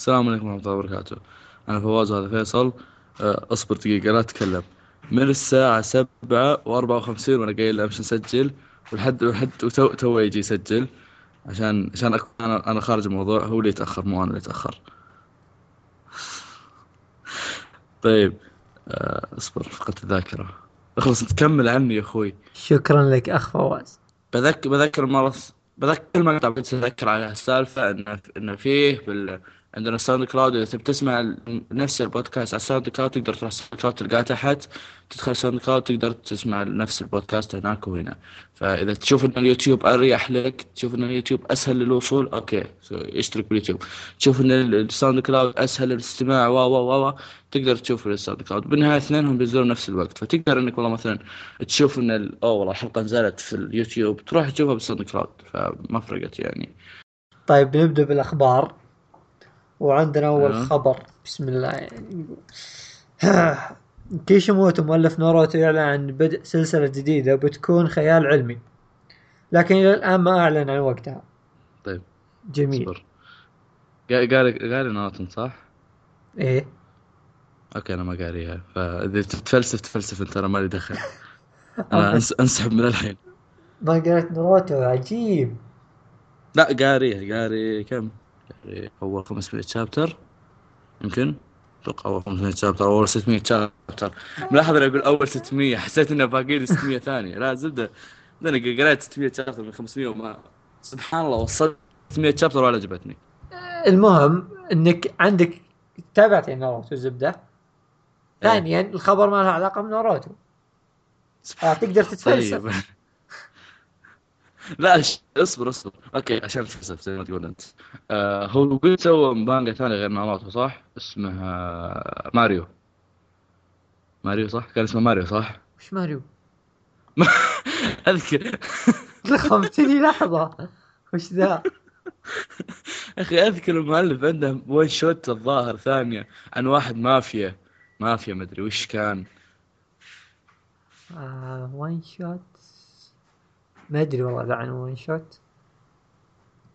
السلام عليكم ورحمة الله وبركاته. أنا فواز وهذا فيصل. آه، أصبر دقيقة لا تتكلم. من الساعة سبعة وأربعة وخمسين وأنا قايل أمشي نسجل ولحد ولحد تو تو يجي يسجل. عشان عشان أنا أنا خارج الموضوع هو اللي يتأخر مو أنا اللي أتأخر طيب آه، أصبر فقدت الذاكرة. اخلص تكمل عني يا أخوي. شكرا لك أخ فواز. بذكر بذكر مرة بذكر المقطع بس أذكر على السالفة إن إن فيه بال... عندنا ال SoundCloud إذا تبي تسمع نفس البودكاست على ال SoundCloud تقدر تروح ال SoundCloud تلقاه تحت. تدخل ال SoundCloud تقدر تسمع نفس البودكاست هناك وهنا. فإذا تشوف إن اليوتيوب أريح لك تشوف إن اليوتيوب أسهل للوصول okay. سو- اشترك باليوتيوب. تشوف ال- ال SoundCloud أسهل للاستماع و و و تقدر تشوف ال SoundCloud بالنهاية اثنينهم بينزلون نفس الوقت. فتقدر إنك والله مثلا تشوف إن أوه والله الحلقة نزلت في اليوتيوب تروح تشوفها بال SoundCloud فما فرقت يعني. طيب نبدأ بالأخبار. وعندنا أول أيوه. خبر. بسم الله. يعني كيشيموتو مؤلف ناروتو يعلن عن بدء سلسلة جديدة بتكون خيال علمي. لكن إلى الآن ما أعلن عن وقتها. طيب. جميل. اصبر. قا- قاري قاري نوتن صح؟ إيه. okay أنا ما قاريها فاذا تتفلسف تفلسف أنت أنا مالي دخل. أنا أنس أنسحب من الحين. ما قريت ناروتو؟ عجيب. لا قاريها قاري كم؟ أول 500 chapter يمكن؟ أتوقع أول 500 chapter أول 600 chapter ملاحظ انه يقول أول 600 حسيت إنه باقي لي 600 ثانية. لا زبدة. أنا قريت 600 chapter من 500 وما سبحان الله وصلت 600 chapter ولا عجبتني. المهم إنك عندك تابعت ناروتو زبدة. إيه. ثانيا الخبر ما له علاقة بناروتو. تقدر تتفلسف. طيب. لا اصبر اصبر okay عشان تفلسف زي ما تقول أنت آه هو قلت سوى مانجا ثانية غير ناروتو صح؟ اسمها ماريو ماريو صح؟ كان اسمه ماريو صح؟ وش ماريو؟ أذكر لخمتني لحظة وش ذا؟ أخي أذكر المؤلف عنده one shot الظاهر ثانية عن واحد مافيا مافيا مدري وش كان آه one shot ما أدري والله ذا عن one shot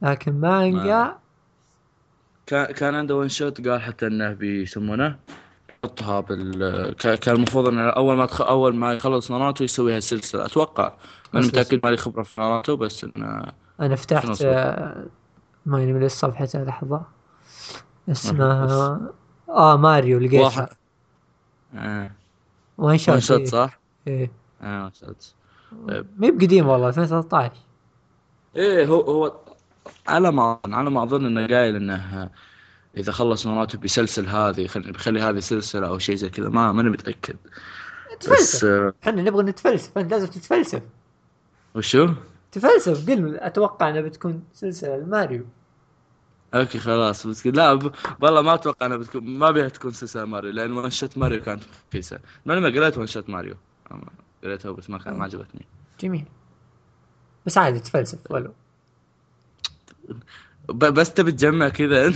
لكن مانجا ما- كان كان عنده one shot قال حتى إنه بيسمونه. يحطها بال كا- كان المفروض إنه أول ما تخ... أول ما يخلص ناروتو يسويها سلسلة. أتوقع بس- متأكد مالي خبرة في ناروتو بس إنه أنا فتحت آه ما ينمي لي الصفحة لحظة. اسمها آه ماريو لقيتها. واحد. آه. شوت one shot إيه. صح؟ إيه. آه مي بقديم والله 2013 إيه هو هو على ما على ما أظن إنه قايل إنه إذا خلص ناروتو بيسلسل هذه خل... بيخلي هذه سلسلة أو شيء زي كذا ما ماني متأكد. بس تفلسف آه، إحنا نبغى نتفلسف انت لازم تتفلسف. وشو؟ تفلسف قل أتوقع إنها بتكون سلسلة الماريو. أوكي خلاص بس لا ب... والله ما أتوقع إنها بتكون ما بيها تكون سلسلة ماريو لأن one shot ماريو كانت رخيصه ما ما قريت one shot ماريو قريتها بس ما كان ما عجبتني. جميل. بس عادي تفلسف ولو. بس تبي تجمع كذا. انت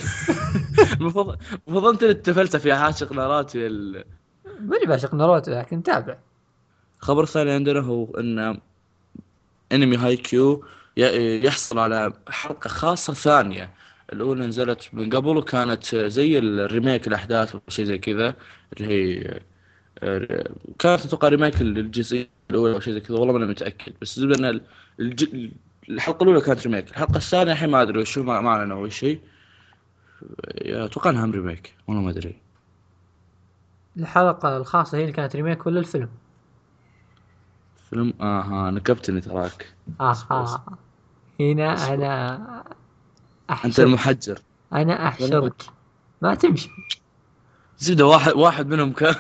المفروض المفروض أنت اللي تفلسف يا عاشق ناروتو ال... ماني بعشق ناروتو لكن تابع الخبر الثاني عندنا هو إن أنمي هاي كيو يحصل على حلقة خاصة ثانية. الأولى نزلت من قبل وكانت زي ال remake الأحداث أو شيء زي كذا اللي هي كانت أتوقع remake الجزئية الأولى أو شيء زي كذا. والله ما أنا متأكد. بس الزبدة أن الج... الحلقة الأولى كانت remake الحلقة الثانية الحين ما أدري وشو ما أعلنوا أول شيء. أتوقع أنها هم ريميك والله ما أدري. الحلقة الخاصة هي اللي كانت ريميك ولا الفيلم؟ فيلم؟ آها نكبتني تراك. أها هنا أنا أنت أحشرك. المحجر. أنا أحشرك. ما تمشي. زبده واحد واحد منهم كان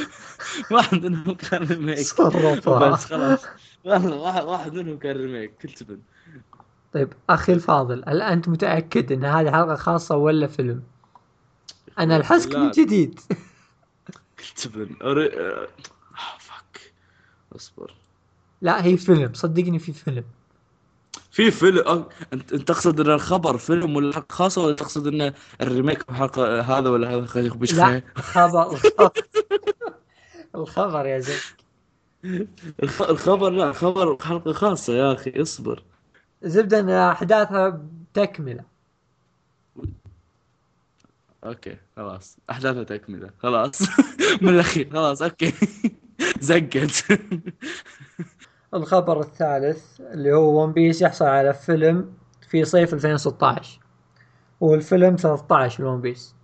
واحد منهم كان ريميك بس خلاص والله واحد واحد منهم كان ريميك كل تبن. طيب أخي الفاضل هل أنت متأكد إن هذه حلقة خاصة ولا فيلم؟ أنا الحسك من جديد. كل تبن. أري... آه، فك اصبر. لا هي فيلم. صدقني في فيلم. في فيلم أه، انت أنت تقصد إن الخبر فيلم ولا حلقة خاصة ولا تقصد إن الريميك حلقه هذا ولا هذا؟ خليك لا بشخي الخبر يا زين الخ... الخبر لا الخبر حلقة خاصة يا أخي اصبر. زبدة ان أحداثها تكملة. أوكي خلاص. احداثه تكملة خلاص. من الأخير خلاص أوكي. زقت. الخبر الثالث اللي هو ون بيس يحصل على فيلم في صيف 2016 والفيلم 13 الون بيس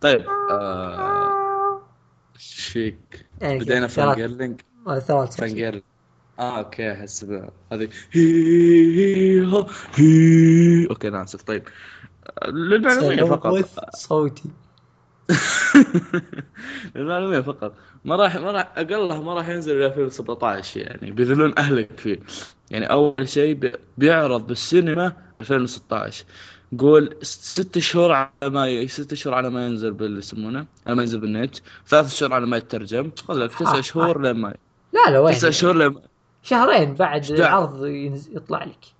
طيب آه، إيش فيك؟ يعني بدينا فانجيرلينج؟ ثلاث فانجيرلينج. آه أوكي أحس هذه هي هي أوكي أنا اسف طيب. آه، للمعلوميه فقط. تلوث صوتي. للمعلوميه فقط. ما راح ما راح اقله ما راح ينزل إلا 2017 يعني بيذلون أهلك فيه. يعني أول شيء بي- بيعرض بالسينما 2016 قول ست شهور على ما. ست شهور على ما ينزل بال يسمونه؟ على ما ينزل بالنت. ثلاث شهور على ما يترجم. خذ لك تسع آه، شهور لما لا لا وين؟ تسع شهور لما شهرين بعد؟ العرض ينز- يطلع لك.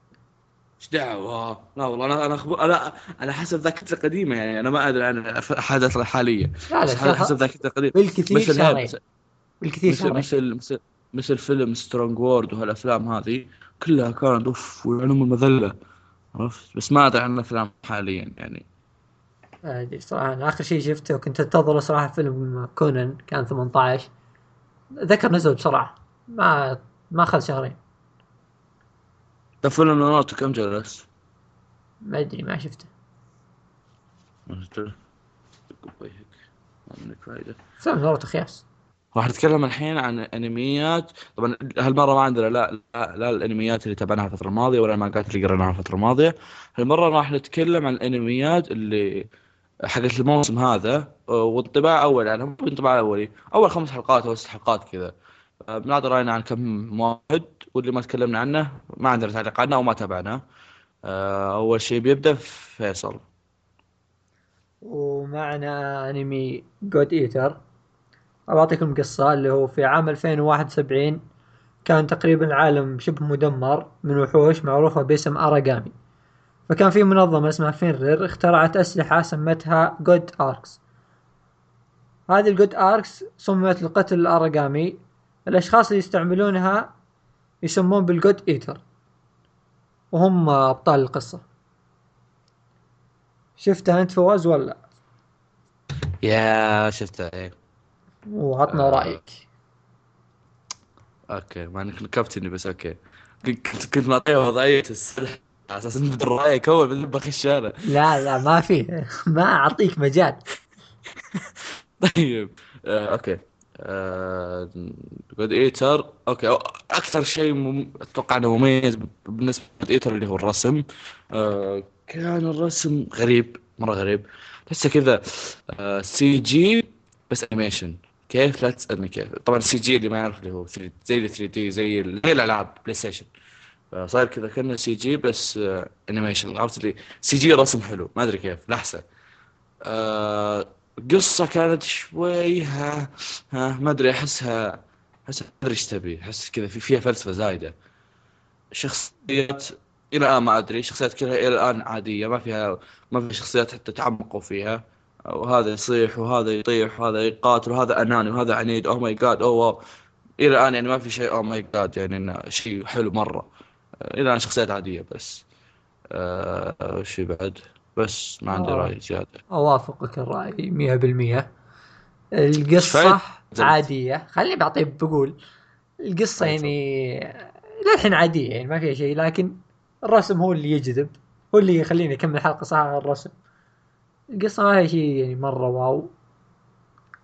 إيش دعوة؟ لا والله أنا أنا أخبر... أنا أنا حسب ذاكرتي القديمة يعني أنا ما أدري عن الحدث الحالية لا لا حسب شهر ذاكرتي القديمة. بالكثير مثل هاي شهرين بالكثير مثل مثل مثل مثل فيلم سترونج وورد وهالأفلام هذه كلها كانت أوف ويعلم المذلة عرفت؟ بس ما أدري عن الأفلام حاليا يعني. أدري صراحة أنا آخر شيء شفته وكنت انتظره صراحة فيلم كونان كان 18 ذكر نزل بسرعة ما ما أخذ شهرين. ده فيلم ناروتو كم جلس؟ ما ادري ما شفته. منك فايدة. فيلم ناروتو خياس راح نتكلم الحين عن انميات طبعا هالمره ما عندنا لا لا, لا الانميات اللي تابعناها الفترة الماضية ولا المانجات اللي قريناها الفترة الماضية. هالمره راح نتكلم عن الانميات اللي حقت الموسم هذا؟ والطباع أول يعني انطباع أولي. أول خمس حلقات أو ست حلقات كذا. بنعطي راينا عن كم واحد واللي ما تكلمنا عنه ما عندنا تعليق عنه وما تابعناه. آه، أول شيء بيبدأ فيصل. ومعنا أنمي جود إيتر. بعطيكم قصة اللي هو في عام 2071 كان تقريبا العالم شبه مدمر من وحوش معروفة باسم أراغامي. فكان في منظمة اسمها فينرير اخترعت أسلحة سمتها جود أركس. هذه الجود أركس صممت لقتل الأراغامي الأشخاص اللي يستعملونها يسمون بالجود إيتر وهم أبطال القصة. شفتها أنت فواز ولا؟ يا شفتها إيه. وعطنا آه. رأيك. أوكي ما انك نكبتني بس أوكي. كنت كنت معطيه وضعية السلح على أساس إنه رأيك اول بدل بخش أنا. لا لا ما في. ما أعطيك مجال. طيب. آه، أوكي. جود إيتر. أوكي أكثر شيء مم... أتوقع إنه مميز بالنسبة إيتر اللي هو الرسم. آه، كان الرسم غريب مرة غريب. تحسه كذا آه، CG بس animation كيف؟ لا تسالني كيف. طبعا ال CG اللي ما يعرف اللي هو 3 زي ال 3D زي زي الألعاب بلاي ستيشن صاير كذا كأنه CG بس آه، animation عرفت اللي CG رسم حلو. ما أدري كيف. لحسة. آه، قصة كانت شوي ها ها ما أدري أحسها احسها ما أدري إيش تبي أحس كذا في فيها فلسفة زايدة. شخصيات إلى الآن ما أدري شخصيات كلها إلى الآن عادية ما فيها ما في شخصيات حتى تعمقوا فيها. وهذا يصيح وهذا يطيح وهذا يقاتل وهذا أناني وهذا عنيد oh my god اوه إلى الآن يعني ما في شيء oh my god يعني إنه شيء حلو مرة. إلى الآن شخصيات عادية بس. آه وش بعد؟ بس ما عندي آه. رأي زيادة. أوافقك الرأي مية بالمية. القصة زبط. عادية. خليني بعطي بقول. القصة طيب، يعني للحين عادية يعني ما فيها شيء لكن الرسم هو اللي يجذب هو اللي يخليني أكمل حلقة صح على الرسم. القصة ما فيها شيء يعني مرة واو.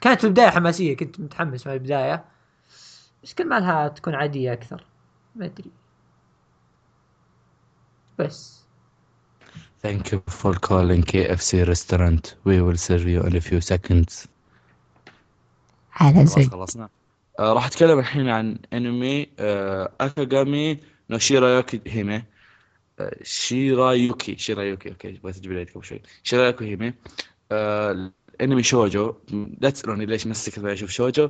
كانت في البداية حماسية كنت متحمس مع البداية. بس كل ما لها تكون عادية أكثر. ما أدري. بس. Thank you for calling KFC restaurant. We will serve you in a few seconds. على خلاص خلصنا. آه راح أتكلم الحين عن أنمي آه أكاغامي نو شيرايوكي هيمي آه شيرايوكي شيرايوكي أوكي بغيت أجيب العيد قبل شوي شيرايوكي هيمي آه انمي شوجو. لا تسالوني ليش مسك أشوف شوجو.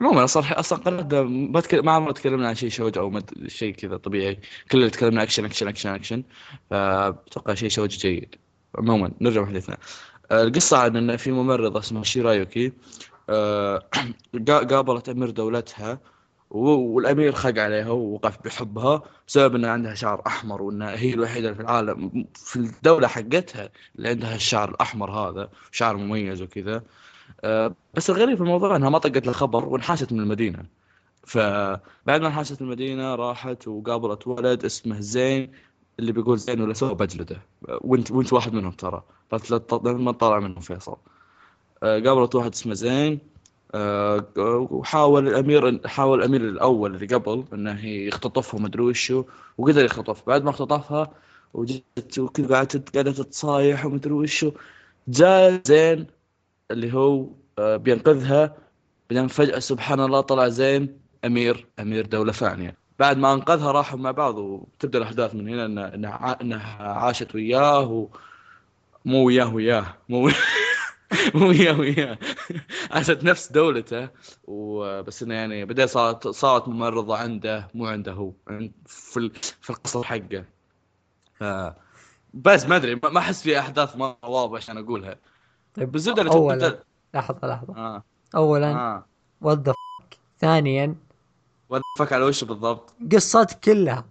عموما أصلا أصلا قناتنا ما ما عمرنا تكلمنا عن شيء شوجو أو مد... شيء كذا طبيعي. كل اللي تكلمنا action action action action فأتوقع شيء شوجو جيد. عموما نرجع لحديثنا القصة عن إن في ممرضة اسمها شيرايوكي. آه، قا- قابلت أمير دولتها. والأمير خق عليها ووقف بحبها بسبب إن عندها شعر أحمر وانها هي الوحيدة في العالم في الدولة حقتها اللي عندها الشعر الأحمر هذا شعر مميز وكذا. آه، بس الغريب في الموضوع إنها ما طقت الخبر وانحاشت من المدينة. فبعد ما انحاشت من المدينة راحت وقابلت ولد اسمه زين اللي بيقول زين ولا سوى بجلده. وانت وانت واحد منهم ترى. ما تطلع منهم فيصل. آه، قابلت واحد اسمه زين. وحاول الأمير حاول الأمير الأول اللي قبل إنه يختطفها ومدري وشو وقدر يختطف بعد ما اختطفها وجت وكذا قعدت قعدت تصايح ومدري وشو جاء زين اللي هو آه، بينقذها بعدين فجأة سبحان الله طلع زين أمير أمير دولة ثانية بعد ما أنقذها راحوا مع بعض وتبدأ الأحداث من هنا انها إنها عاشت وياه. مو وياه وياه مو وياه وياه عاشت نفس دولته وبس إنه يعني بعدين صارت صارت ممرضة عنده مو عنده هو في ال... في القصر حقه. بس ما أدري ما أحس في أحداث ما واضحة عشان أقولها. طيب بالزبده اولا تبدا لحظة لحظة. آه. اولا آه. وات ثانيا. وفك على وشه بالضبط. قصتك كلها.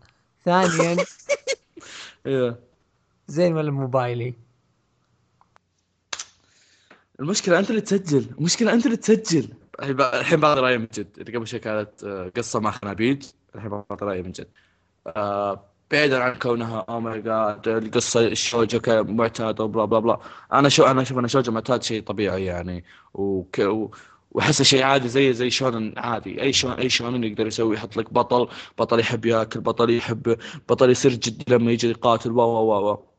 ثانيا. أيوه زين ولا موبايلي؟ المشكلة أنت اللي تسجل. المشكلة أنت اللي تسجل. الحين بع- الحين بعطي رايي من جد. اللي قبل شوي كانت آه، قصة مع خنابيج الحين بعطي رايي من جد. آه، بعيدا عن كونها أو ماي جاد القصة الشوجة كمعتاده وبلا بلا بلا أنا شو أنا أشوف أن شوجه معتاد شيء طبيعي يعني. وك واحسه شيء عادي زي زي شونن عادي. أي شون أي شونن يقدر يسوي. يحط لك بطل بطل يحب ياكل بطل يحب بطل يصير جدي لما يجي يقاتل. و و و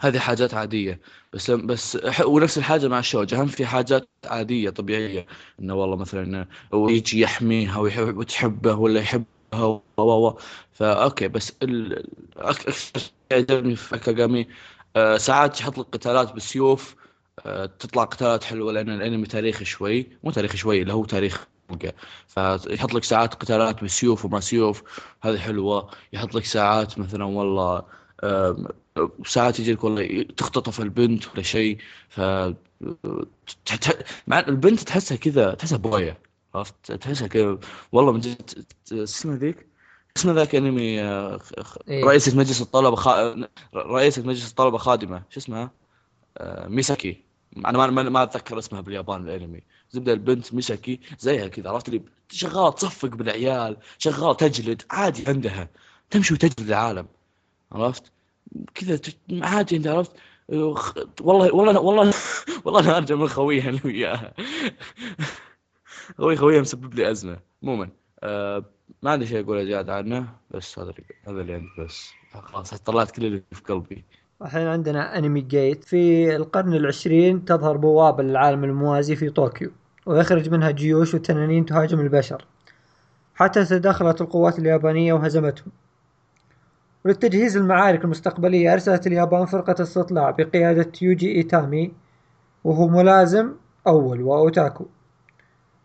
هذه حاجات عادية. بس بس ونفس الحاجة مع الشوجة. هم في حاجات عادية طبيعية. إنه والله مثلا يجي يحميها وتحبه ولا يحبها و فاوكي بس ال... أكثر شيء يعجبني في اكاغامي آه ساعات يحط لك قتالات بالسيوف آه تطلع قتالات حلوة لأن الأنمي تاريخي شوي. مو تاريخي شوي اللي هو تاريخ فيحط لك ساعات قتالات بالسيوف وما سيوف هذه حلوة. يحط لك ساعات مثلا والله آم، ساعات يجي لك والله تختطف البنت ولا شيء ف مع البنت تحسها كذا تحسها بويه عرفت؟ تحسها كذا. والله من جد اسمها ذيك؟ اسمها ذاك أنمي آه، خ- خ- إيه. رئيسة مجلس الطلبة خا... رئيسة مجلس الطلبة خادمة شو اسمها؟ آه، ميساكي. أنا ما ما, ما أتذكر اسمها باليابان الأنمي. زبدة البنت ميساكي زيها كذا عرفت؟ اللي شغاله تصفق بالعيال شغاله تجلد عادي عندها تمشي وتجلد العالم عرفت؟ كذا عادي انت عرفت؟ والله والله والله والله أنا أرجع من خويها اللي وياها خوي خويها مسبب لي أزمة عموما آه ما عندي شيء أقوله زيادة عنه بس هذا هذا اللي عندي بس. خلاص طلعت كل اللي في قلبي. الحين عندنا انمي جيت في القرن العشرين تظهر بوابة للعالم الموازي في طوكيو ويخرج منها جيوش وتنانين تهاجم البشر. حتى تدخلت القوات اليابانية وهزمتهم. وللتجهيز للمعارك المستقبلية أرسلت اليابان فرقة استطلاع بقيادة يوجي إيتامي وهو ملازم أول وأوتاكو.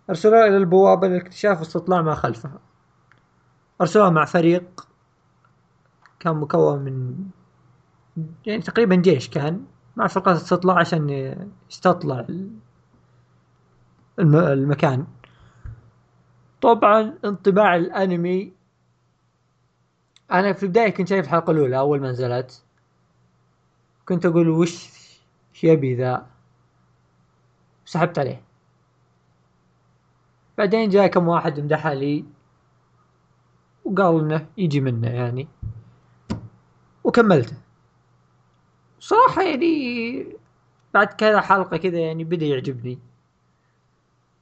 أرسلوها إلى البوابة لاكتشاف استطلاع ما خلفها. أرسلوها مع فريق كان مكون من يعني تقريبا جيش كان مع فرقة استطلاع عشان يستطلع ال- الم- المكان. طبعا انطباع الأنمي أنا في البداية كنت شايف الحلقة الأولى أول ما نزلت. كنت أقول وش وش يبي ذا؟ سحبت عليه. بعدين جاء كم واحد مدحها لي وقال إنه يجي منه يعني. وكملته. صراحة يعني بعد كذا حلقة كذا يعني بدأ يعجبني.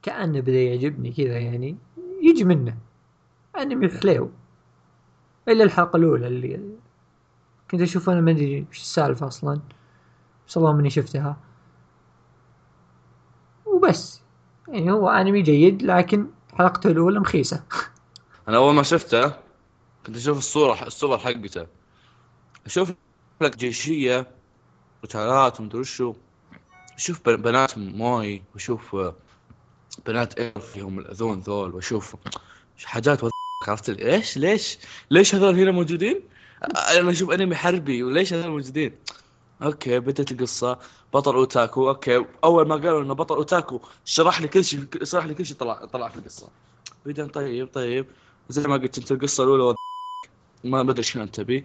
كأنه بدأ يعجبني كذا يعني يجي منه. أنمي حليو إلا الحلقة الأولى اللي كنت أشوف أنا ما أدري وش السالفة أصلا. بس اللهم إني شفتها. وبس. يعني هو أنمي جيد لكن حلقته الأولى مخيسة. أنا أول ما شفته كنت أشوف الصورة الصور حقته. أشوف لك جيشية قتالات ومدري وشو. أشوف بن- بنات موي وأشوف آه، بنات اير فيهم الأذون ذول وأشوف حاجات عرفت لي إيش؟ ليش؟ ليش هذول هنا موجودين؟ أنا أشوف أنمي حربي وليش هذول موجودين؟ أوكي بدت القصة. بطل أوتاكو أوكي. أول ما قالوا إنه بطل أوتاكو شرح لي كل شيء شرح لي كل شيء طلع طلع في القصة. بعدين طيب طيب. زي ما قلت أنت القصة الأولى ما إيش كانت تبي.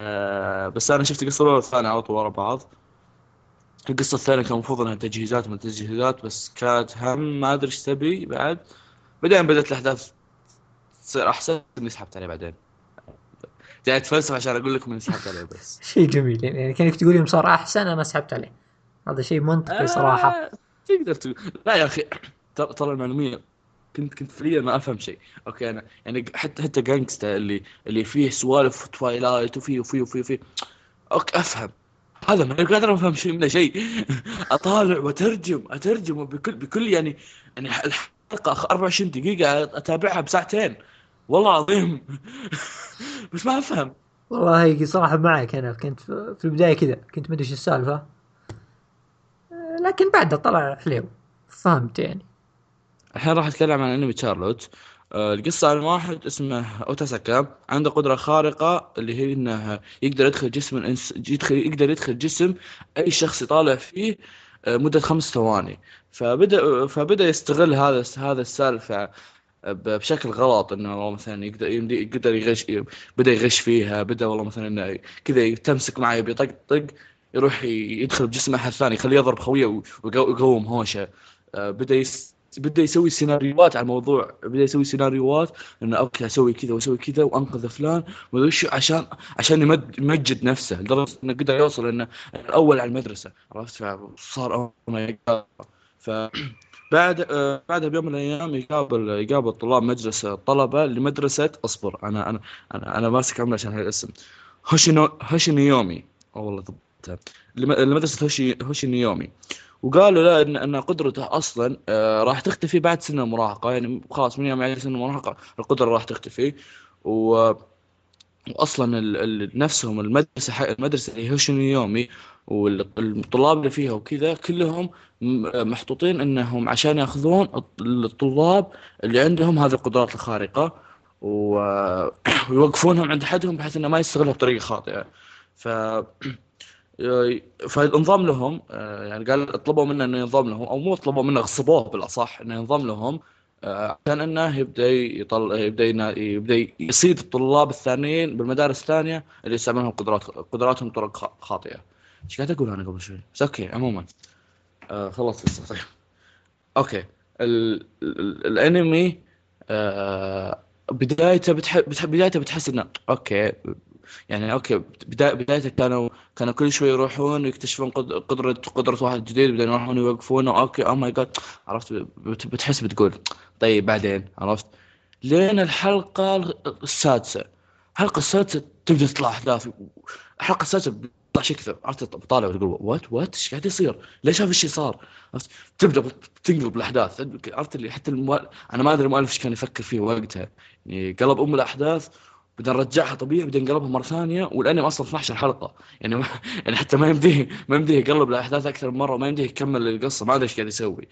آه بس أنا شفت القصة الأولى والثانية على طول ورا بعض. القصة الثانية كان المفروض إنها تجهيزات من تجهيزات بس كانت هم ما أدري إيش تبي بعد. بعدين بدأت الأحداث تصير أحسن اني سحبت عليه بعدين. جاي اتفلسف عشان أقول لكم اني سحبت عليه بس. شيء جميل. يعني كأنك تقول يوم صار أحسن أنا سحبت عليه. هذا شيء منطقي صراحة. آه، تقدر تقول. لا يا أخي ترى المعلومية كنت كنت فعليا ما أفهم شيء. أوكي أنا يعني حتى حتى جانجستا اللي اللي فيه سوالف توايلايت وفيه وفيه وفيه وفيه. أوكي أفهم. هذا ما قادر أفهم شيء منه شيء. أطالع واترجم اترجم بكل بكل يعني يعني الحلقة 24 دقيقة أتابعها بساعتين. والله العظيم. بس ما أفهم. والله صراحة معك أنا. كنت في البداية كذا. كنت ما أدري إيش السالفة. لكن بعدها طلع حليو فهمت يعني. الحين راح أتكلم عن أنمي تشارلوت. آه، القصة عن واحد اسمه أوتاساكا عنده قدرة خارقة اللي هي إنه يقدر يدخل جسم الانس يدخل يقدر يدخل جسم أي شخص يطالع فيه آه، مدة خمس ثواني. فبدأ فبدأ يستغل هذا هذا السالفة. بشكل غلط إنه والله مثلا يقدر يقدر يغش بدأ يغش فيها بدأ والله مثلا كذا تمسك معي بيطقطق يروح يدخل بجسم أحد ثاني يخليه يضرب خويه ويقوم هوشة. آه، بدأ يس بدأ يسوي سيناريوهات على الموضوع. بدأ يسوي سيناريوهات إنه أوكي أسوي كذا وأسوي كذا وأنقذ فلان. وما عشان عشان يمجد نفسه لدرجة إنه قدر يوصل إنه الأول على المدرسة. عرفت؟ فصار ف بعد آه بعدها بيوم من الأيام يقابل يقابل طلاب مجلس الطلبة لمدرسة أصبر. أنا أنا أنا, أنا ماسك عمري عشان هالاسم هوشينو هوشينيومي. والله ضبطها لمدرسة هوشي هوشينيومي. وقالوا له إن إن قدرته أصلا آه راح تختفي بعد سن المراهقه يعني خلاص من يوم يعدي سن المراهقه القدرة راح تختفي. و واصلا نفسهم المدرسة المدرسة اللي هي يومي والطلاب اللي فيها وكذا كلهم محطوطين إنهم عشان يأخذون الطلاب اللي عندهم هذه القدرات الخارقة ويوقفونهم عند حدهم بحيث إنه ما يستغلها بطريقة خاطئة. ف فانضم لهم آه، يعني قال طلبوا منه إنه ينضم لهم أو مو طلبوا منه غصبوه بالأصح إنه ينضم لهم عشان إنه يبدأ يطل يبدأ يبدأ يصيد الطلاب الثانيين بالمدارس الثانية اللي يستعملون قدرات قدراتهم طرق خاطئة. إيش قاعد أقول أنا قبل شوي؟ بس أوكي عموما آه خلاص طيب. أوكي ال... ال... الأنمي آه بدايته. بتح... بدايته بتحس إنه أوكي يعني أوكي بداية بدايته كانوا كانوا كل شوي يروحون ويكتشفون قدرة قدرة واحد جديد بعدين يروحون يوقفونه أوكي oh my god عرفت؟ بتحس بتقول طيب بعدين عرفت؟ لين الحلقة السادسة. الحلقة السادسة تبدأ تطلع أحداث. الحلقة السادسة بتطلع شيء كثر عرفت؟ طالع وتقول وات وات إيش قاعد يصير؟ ليش هذا الشيء صار؟ عرفت؟ تبدأ تنقلب الأحداث. عرفت اللي حتى المؤلف أنا ما أدري المؤلف إيش كان يفكر فيه وقتها. يعني قلب أم الأحداث بعدين رجعها طبيعي بعدين قلبها مرة ثانية والانمي أصلا 12 حلقه يعني ما يعني حتى ما يمديه ما يمديه يقلب الأحداث أكثر من مرة وما يمديه يكمل القصة ما أدري إيش قاعد يسوي.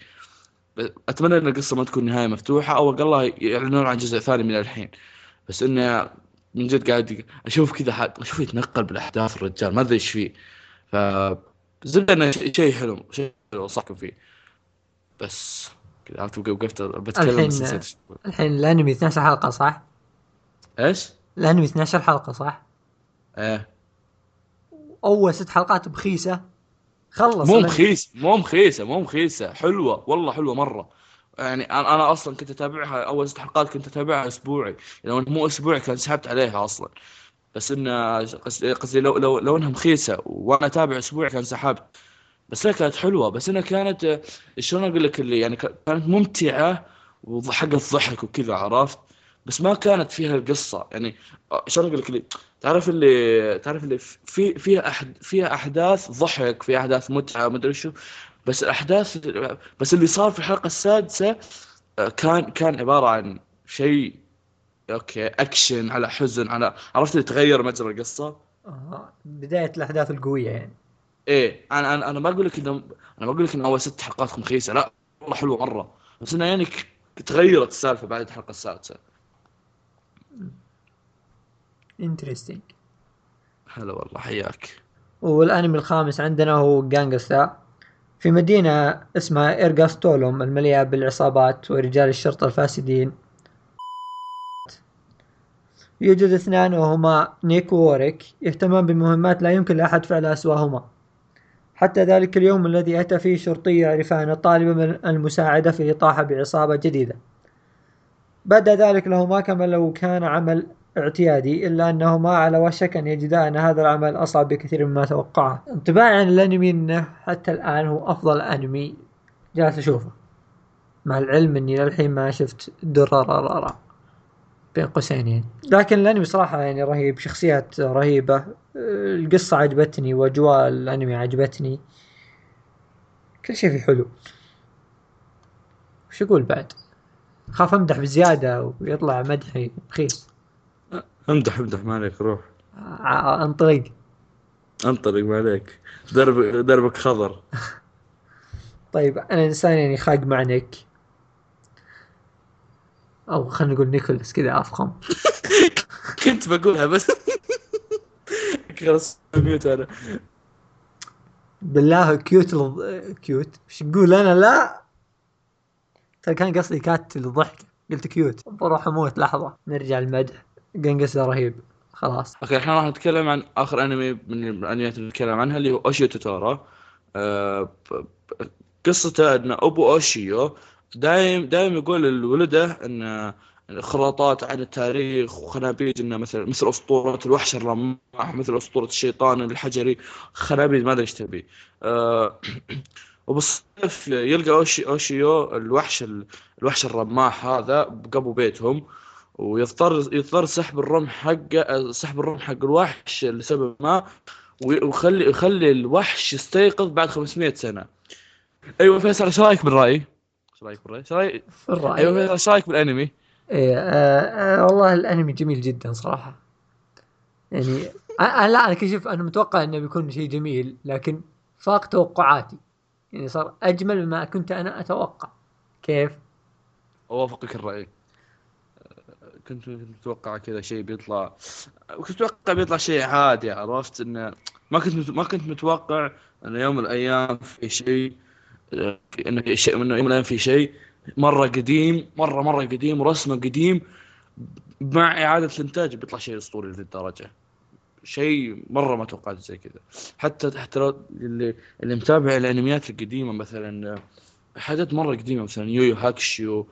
أتمنى إن القصة ما تكون نهاية مفتوحة أو أقل يعلنون عن جزء ثاني من الحين. بس انه من جد قاعد أشوف كذا أشوف يتنقل بالأحداث الرجال ما أدري إيش فيه. ف زبده إنه شيء حلو شيء حلو صحكم فيه. بس كذا عرفت وقفت بتكلم الحين الحين الأنمي 12 حلقة صح؟ إيش؟ الانمي 12 حلقة صح؟ إيه. أول ست حلقات بخيسة. خلص. مو مخيسه مو مخيسه مو مخيسه حلوة والله حلوة مرة. يعني أنا أنا أصلا كنت أتابعها أول ست حلقات كنت أتابعها أسبوعي. لو مو أسبوعي كان سحبت عليها أصلا. بس إنه قصدي لو لو لو إنها مخيسة وأنا أتابع أسبوعي كان سحبت. بس هي كانت حلوة. بس إنها كانت شلون أقول لك اللي يعني كانت ممتعة وحق ضحك وكذا عرفت؟ بس ما كانت فيها القصة. يعني شلون أقول لك اللي تعرف اللي تعرف اللي في فيها أحد فيها أحداث ضحك فيها أحداث متعة ما أدري شو بس الأحداث بس اللي صار في الحلقة السادسة آه، كان كان عبارة عن شيء أوكي أكشن على حزن على عرفت اللي تغير مجرى القصة؟ آه. بداية الأحداث القوية يعني. إيه أنا أنا أنا ما أقول لك إنه أنا ما أقول لك إنه أول ست حلقات مخيسه لا والله حلوة مرة. بس إنه يعني تغيرت السالفة بعد الحلقة السادسة. interesting هلا والله حياك. والانمي الخامس عندنا هو جانجستا في مدينة اسمها إيرغاستولوم المليئة بالعصابات ورجال الشرطة الفاسدين. يوجد اثنان وهما نيك ووريك يهتمان بمهمات لا يمكن لأحد فعلها سواهما حتى ذلك اليوم الذي أتى فيه شرطي يعرفان الطالب من المساعدة في إطاحة بعصابة جديدة. بدا ذلك لهما كما لو كان عمل اعتيادي إلا أنهما على وشك أن يجدا أن هذا العمل أصعب بكثير مما توقعه. انطباعي عن الأنمي أنه حتى الآن هو أفضل أنمي. جالس أشوفه. مع العلم أني للحين ما شفت درر بين قوسين. يعني لكن الأنمي صراحة يعني رهيب شخصيات رهيبة. القصة عجبتني وأجواء الأنمي عجبتني. كل شيء فيه حلو. وش أقول بعد؟ خاف أمدح بزيادة ويطلع مدحي رخيص امدح امدح ما عليك روح انطلق. انطلق ما عليك درب دربك خضر. طيب أنا إنسان يعني خاق مع نيك أو خلينا نقول نيكولاس كذا أفخم. كنت بقولها بس. خلاص mute أنا. بالله cute لض... cute. إيش تقول أنا؟ لا. ترى كان قصدي cut للضحك قلت cute. بروح أموت لحظة. نرجع المدح. قانقستا رهيب. خلاص. أوكي الحين راح نتكلم عن آخر أنمي من الأنميات اللي نتكلم عنها اللي هو أوشيو توتورا. آه قصته إن أبو أوشيو دايم دايم يقول لولده إن خراطات عن التاريخ وخنابيج إنه مثل مثل أسطورة الوحش الرماح مثل أسطورة الشيطان الحجري خنابيج ما أدري إيش تبي. آه وبالصيف يلقى أوشي أوشيو الوحش ال- الوحش الرماح هذا قبو بيتهم. ويضطر يضطر سحب الرمح حقه سحب الرمح حق الوحش لسبب ما وي- ويخلي يخلي الوحش يستيقظ بعد 500 سنة أيوه فيصل إيش رأيك بالرأي؟ إيش رأيك بالرأي؟ إيش رأيك؟ في الرأي أيوه فيصل إيش رأيك بالأنمي؟ إيه آه آه والله الأنمي جميل جدا صراحة يعني أنا لا أنا كشف أنا متوقع إنه بيكون شيء جميل لكن فاق توقعاتي يعني صار أجمل مما كنت أنا أتوقع كيف؟ أوافقك الرأي كنت متوقع كذا شيء بيطلع كنت متوقع بيطلع شيء عادي عرفت إنه ما كنت ما كنت متوقع انه يوم من الأيام في شيء إنه في شيء إنه يوم من الأيام في شيء مرة قديم مرة مرة قديم ورسمه قديم مع إعادة الإنتاج بيطلع شيء أسطوري لذي الدرجة. شيء مرة ما توقعت زي كذا. حتى حتى اللي اللي متابع الأنميات القديمة مثلا حاجات مرة قديمة مثلا يويو هاكشيو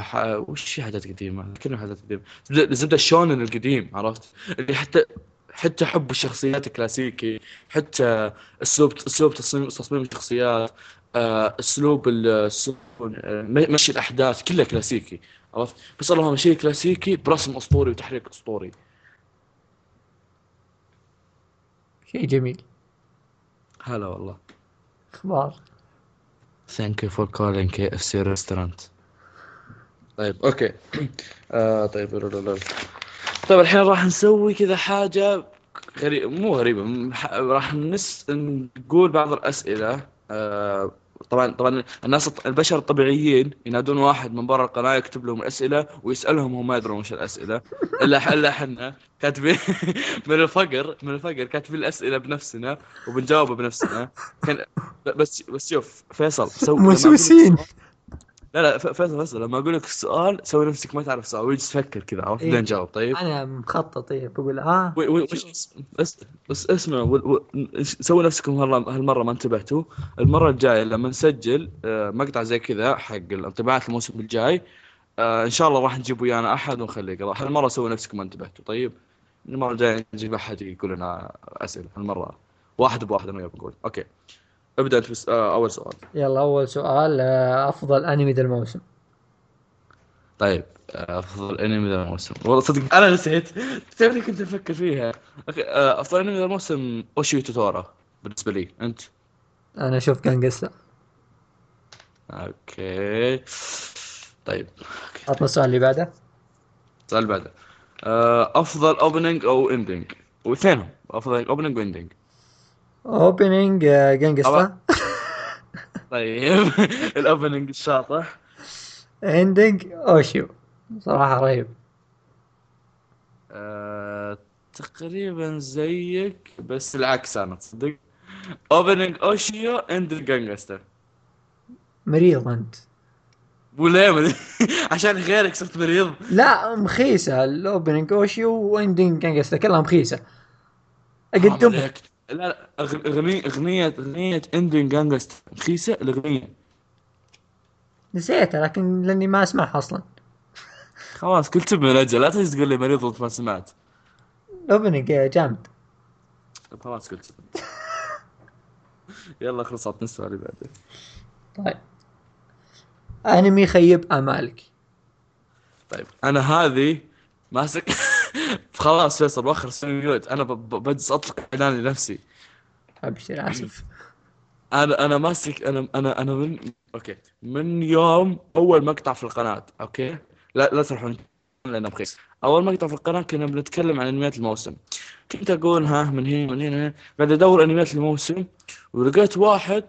ح... وش حاجات قديمة؟ كلها حاجات قديمة. زبده الشونن القديم عرفت؟ اللي حتى حتى حب الشخصيات الكلاسيكي حتى اسلوب أسلوب تصميم تصميم الشخصيات آه، أسلوب آه، مشي الأحداث كلها كلاسيكي عرفت؟ بس اللهم شيء كلاسيكي برسم أسطوري وتحريك أسطوري. شيء جميل. هلا والله. أخبار؟ Thank you for calling KFC restaurant. طيب أوكي. آه طيب. طيب الحين راح نسوي كذا حاجة غريبة مو ح- راح نس نقول بعض الأسئلة. آه طبعا طبعا الناس البشر الطبيعيين ينادون واحد من برا القناة يكتب لهم الأسئلة ويسألهم وهم ما يدرون وش الأسئلة. إلا إلا إحنا كاتبين من الفقر من الفقر كاتبين الأسئلة بنفسنا وبنجاوبها بنفسنا. كان بس بس شوف فيصل سوي لما أقول لك موسوسين. سؤال- لا لا فيصل فيصل لما أقول لك السؤال سوي نفسك ما تعرف السؤال ويجلس تفكر كذا عرفت؟ إيه. بعدين جاوب. طيب؟ أنا مخطط طيب بقول ها و- وش بس بس اسمع و- و- سوي نفسكم هالمرة ما انتبهتوا. المرة الجاية لما نسجل آه، مقطع زي كذا حق الانطباعات الموسم الجاي آه، إن شاء الله راح نجيب ويانا أحد ونخليه يقرا هالمرة سوي نفسكم ما انتبهتوا. طيب؟ المرة الجاية نجيب أحد يقول لنا أسئلة هالمرة واحد بواحد أنا وياه بقول أوكي. ابدأ بس آه، أول سؤال. يلا أول سؤال آه، أفضل أنمي ذا الموسم. طيب أفضل أنمي ذا الموسم. والله صدق أنا نسيت. تعرفني كنت أفكر فيها. آه، أفضل أنمي ذا الموسم اوشيو توتورا بالنسبة لي. أنت؟ أنا أشوف كانجستا أوكي. طيب عطنا السؤال اللي بعده. السؤال اللي بعده. آه، أفضل opening أو ending واثنينهم أفضل opening و ending opening جانجستا طبعا. طيب. ال opening الشاطح. ending اوشيو صراحة رهيب. آه، تقريبا زيك بس العكس أنا تصدق opening اوشيو ending جانجستر مريض أنت. وليه عشان غيرك صرت مريض. لا مخيسة. ال opening اوشي و ending جانجستا كلها مخيسة. أقدم. لا أغنية أغنية أغنية ending جانجست رخيصة الاغنية نسيتها لكن لأني ما أسمعها أصلا. خلاص كل تبن أجل. لا تجي تقول لي مريض وانت ما سمعت. ال opening جامد. طب خلاص كل تبن. يلا خلصت. نسوى اللي بعده. طيب. أنمي خيب أمالك. طيب أنا هذه ماسك خلاص فيصل واخر سنة mute أنا بجلس أطلق إعلان لنفسي. أبشر آسف. أنا أنا ماسك أنا أنا أنا من okay. من يوم أول مقطع في القناة okay؟ لا لا تروحون لأنه رخيص أول مقطع في القناة كنا بنتكلم عن أنميات الموسم. كنت أقول ها من هنا من هنا قاعد أدور أنميات الموسم ولقيت واحد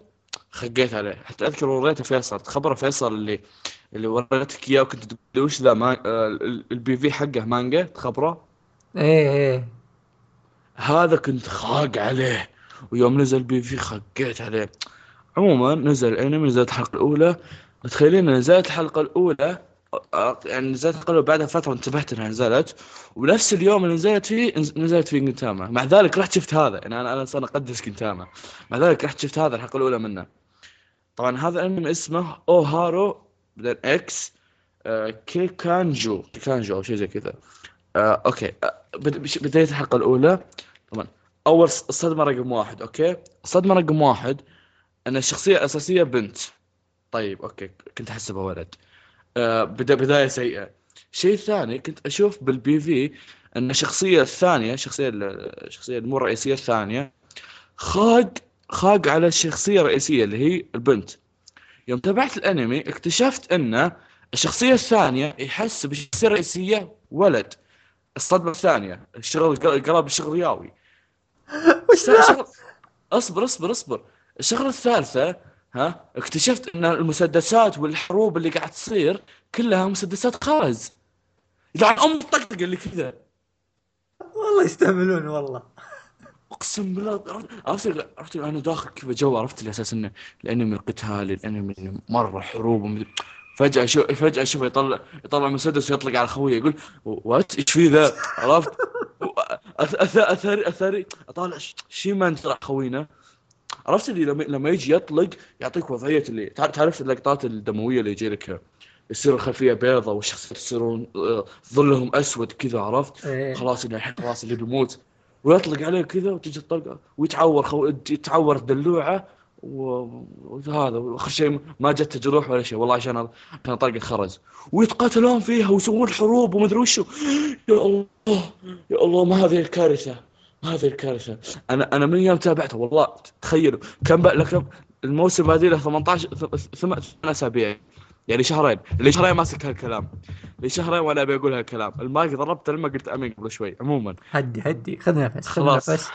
خقيت عليه. حتى أذكر وريته فيصل. خبره فيصل اللي اللي وريتك إياه وكنت تقول وش ذا ما... آه، ال- ال PV حقه مانجا تخبره؟ إيه إيه. هذا كنت خاق عليه ويوم نزل PV خقيت عليه. عموما نزل الانمي نزلت الحلقة الأولى. متخيلين نزلت الحلقة الأولى يعني نزلت الحلقة بعدها فترة انتبهت إنها نزلت. ونفس اليوم اللي نزلت فيه نز- نزلت فيه جنتاما مع ذلك رحت شفت هذا. يعني أنا أنا أنا أقدس جنتاما مع ذلك رحت شفت هذا الحلقة الأولى منه. طبعا هذا الأنمي اسمه أوهارو إكس آه، كيكانجو. كيكانجو أو شيء زي كذا. آه، okay. آه، بداية الحلقة الأولى. طبعا. أول صدمة رقم واحد okay؟ الصدمه رقم واحد أن الشخصية الأساسية بنت. طيب okay. كنت احسبها ولد آه بدا بداية سيئة. الشيء الثاني كنت أشوف بال PV أن الشخصية الثانية الشخصية ال- الشخصية المو الرئيسية الثانية خاق خاق على الشخصية الرئيسية اللي هي البنت. يوم تابعت الأنمي اكتشفت أن الشخصية الثانية يحس بالشخصيه الرئيسيه ولد. الصدمة الثانية الشغل قلب الشغل رياوي وش. اصبر اصبر اصبر. الشغلة الثالثة ها اكتشفت إن المسدسات والحروب اللي قاعد تصير كلها مسدسات خرز يلعن أم الطقطقة اللي كذا. والله يستهبلون والله. أقسم بالله عرفت عرفت أنا داخل كذا جو عرفت اللي أساس إنه الأنمي القتالي الأنمي مرة حروب ومدري فجأة شو فجأة اشوفه يطلع يطلع مسدس ويطلق على خويه يقول وات إيش في ذا؟ عرفت؟ اثري اثري أثري. أطالع ش- شيمان طلع خوينا عرفت اللي لما لما يجي يطلق يعطيك وضعية اللي تع- تعرف اللقطات الدموية اللي يجي لك؟ يصير الخلفية بيضة والشخصيات يصيرون آه، ظلهم أسود كذا عرفت؟ إيه. خلاص اللي الحين خلاص اللي بيموت. ويطلق عليه كذا وتجي الطلقة ويتعور خو... يتعور الدلوعه و- وهذا وآخر شيء ما جت جروح ولا شيء والله عشان عشان طلقه خرز ويتقاتلون فيها ويسوون حروب ومدري وشو. يا الله يا الله ما هذه الكارثة ما هذه الكارثة. أنا أنا من يوم تابعته والله تخيلوا. كم لكم الموسم بادي له 18 ثمان أسابيع. يعني شهرين. اللي شهرين ماسك هالكلام. اللي شهرين وأنا أبي أقول هالكلام. المايك ضربت لما قلت أمين قبل شوي عموما. هدي هدي خذ نفس خذ خلاص.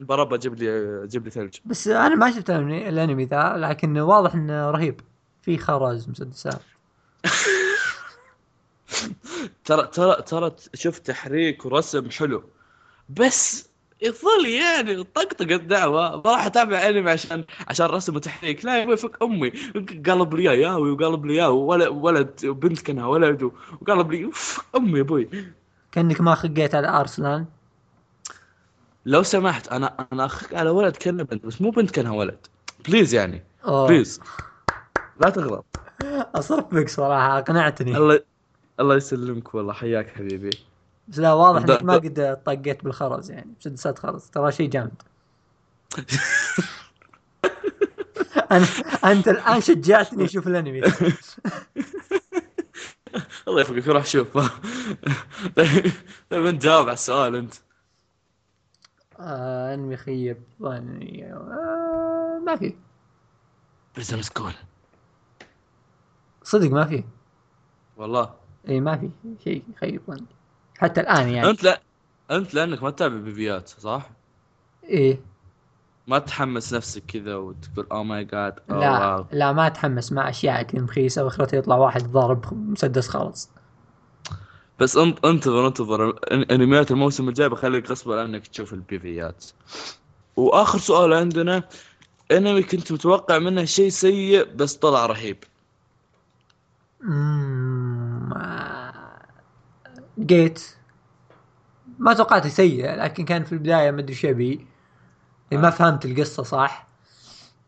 بربى جيب لي جيب لي ثلج. بس أنا ما شفت الانمي ذا لكن واضح إنه رهيب. في خرز مسدسات. ترى ترى ترى شفت تحريك ورسم حلو. بس يظل يعني طقطق الدعوة. ما راح أتابع أنمي عشان عشان رسم وتحريك. لا يا أبوي فك أمي. قلب لي ياوي وقلب لي ياوي ولد ولد وبنت كانها ولد وقلب لي أمي يا أبوي. كأنك ما خقيت على ارسلان لو سمحت أنا أنا اخق على ولد كانه بنت بس مو بنت كانها ولد. please يعني أوه. please لا تغلط. اصرف بك صراحة أقنعتني. الله الله يسلمك والله حياك حبيبي. بس لا واضح إنك ما قد طقيت بالخرز يعني مسدسات خرز ترى شيء جامد. أنا أنت الآن شجعتني أشوف الأنمي. الله يوفقك روح شوف. طيب طيب أنت جاوب على السؤال أنت. آه أنمي خيب. ظني. آه ما في. Prison School صدق ما في. والله. إي ما في. شيء يخيب ظني. حتى الآن يعني. أنت لا أنت لأنك ما تتابع بيبيات صح؟ إيه ما تحمس نفسك كذا وتقول اوه ماي جاد لا لا ما أتحمس. مع أشياء كذا مخيسه واخرتها يطلع واحد ضارب مسدس خالص. بس انتظر انتظر. أنميات الموسم الجاي بخليك غصب عنك تشوف البيفيات. وآخر سؤال عندنا انمي كنت متوقع منه شيء سيء بس طلع رهيب. جيت ما توقعته سيء لكن كان في البداية ما أدري شبي يعني ما آه. فهمت القصة صح.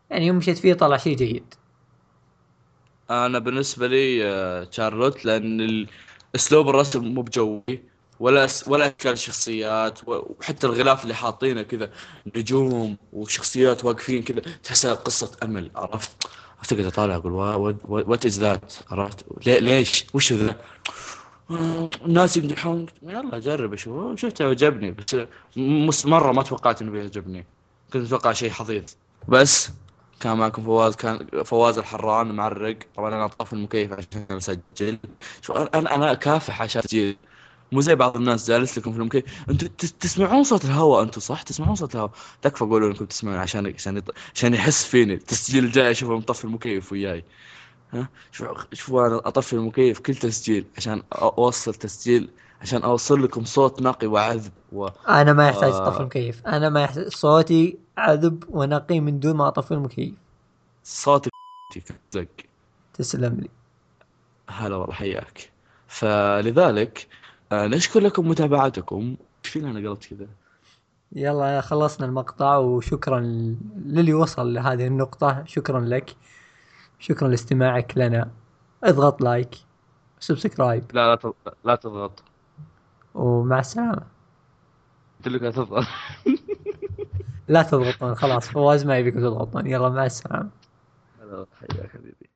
يعني يوم مشيت فيه طلع شيء جيد. أنا بالنسبة لي آه، شارلوت لأن أسلوب الرسم مو بجوي ولا ولا أشكال الشخصيات وحتى الغلاف اللي حاطينه كذا نجوم وشخصيات واقفين كذا تحسها قصة أمل عرفت؟ افتقد أطالع أقول what is that عرفت؟ ليش؟ وش ذا؟ الناس يمدحون يلا اجرب أشوف شفته عجبني بس مره ما توقعت إنه بيعجبني كنت أتوقع شيء حضيض. بس كان معكم فواز كان فواز الحران معرق. طبعا أنا طافي المكيف عشان أسجل. شو أنا أنا أكافح عشان أسجل. مو زي بعض الناس جالس لكم في المكيف. أنتم تس- تسمعون صوت الهواء أنتم صح؟ تسمعون صوت الهواء. تكفى قولوا انكم تسمعون عشان عشان يط- عشان يحس فيني. التسجيل الجاي أشوفه مطفي المكيف وياي. ها؟ شوف شوف أنا أطفي المكيف كل تسجيل عشان أوصل تسجيل عشان أوصل لكم صوت نقي وعذب و... أنا ما يحتاج آه. أطفي المكيف. أنا ما يحتاج صوتي عذب ونقي من دون ما اطفي المكيف. صوتك زق تسلم لي. هلا والله حياك. فلذلك آه، نشكر لكم متابعتكم. إيش فينا أنا قلت كذا؟ يلا خلصنا المقطع وشكرا للي وصل لهذه النقطة. شكرا لك. شكرا لاستماعك لنا. اضغط like. subscribe. لا لا تضغط لا تضغط. ومع السلامة. قلت لك لا تضغط. لا تضغطون خلاص فواز ما يبيكم تضغطون. يلا مع والله حياك حبيبي.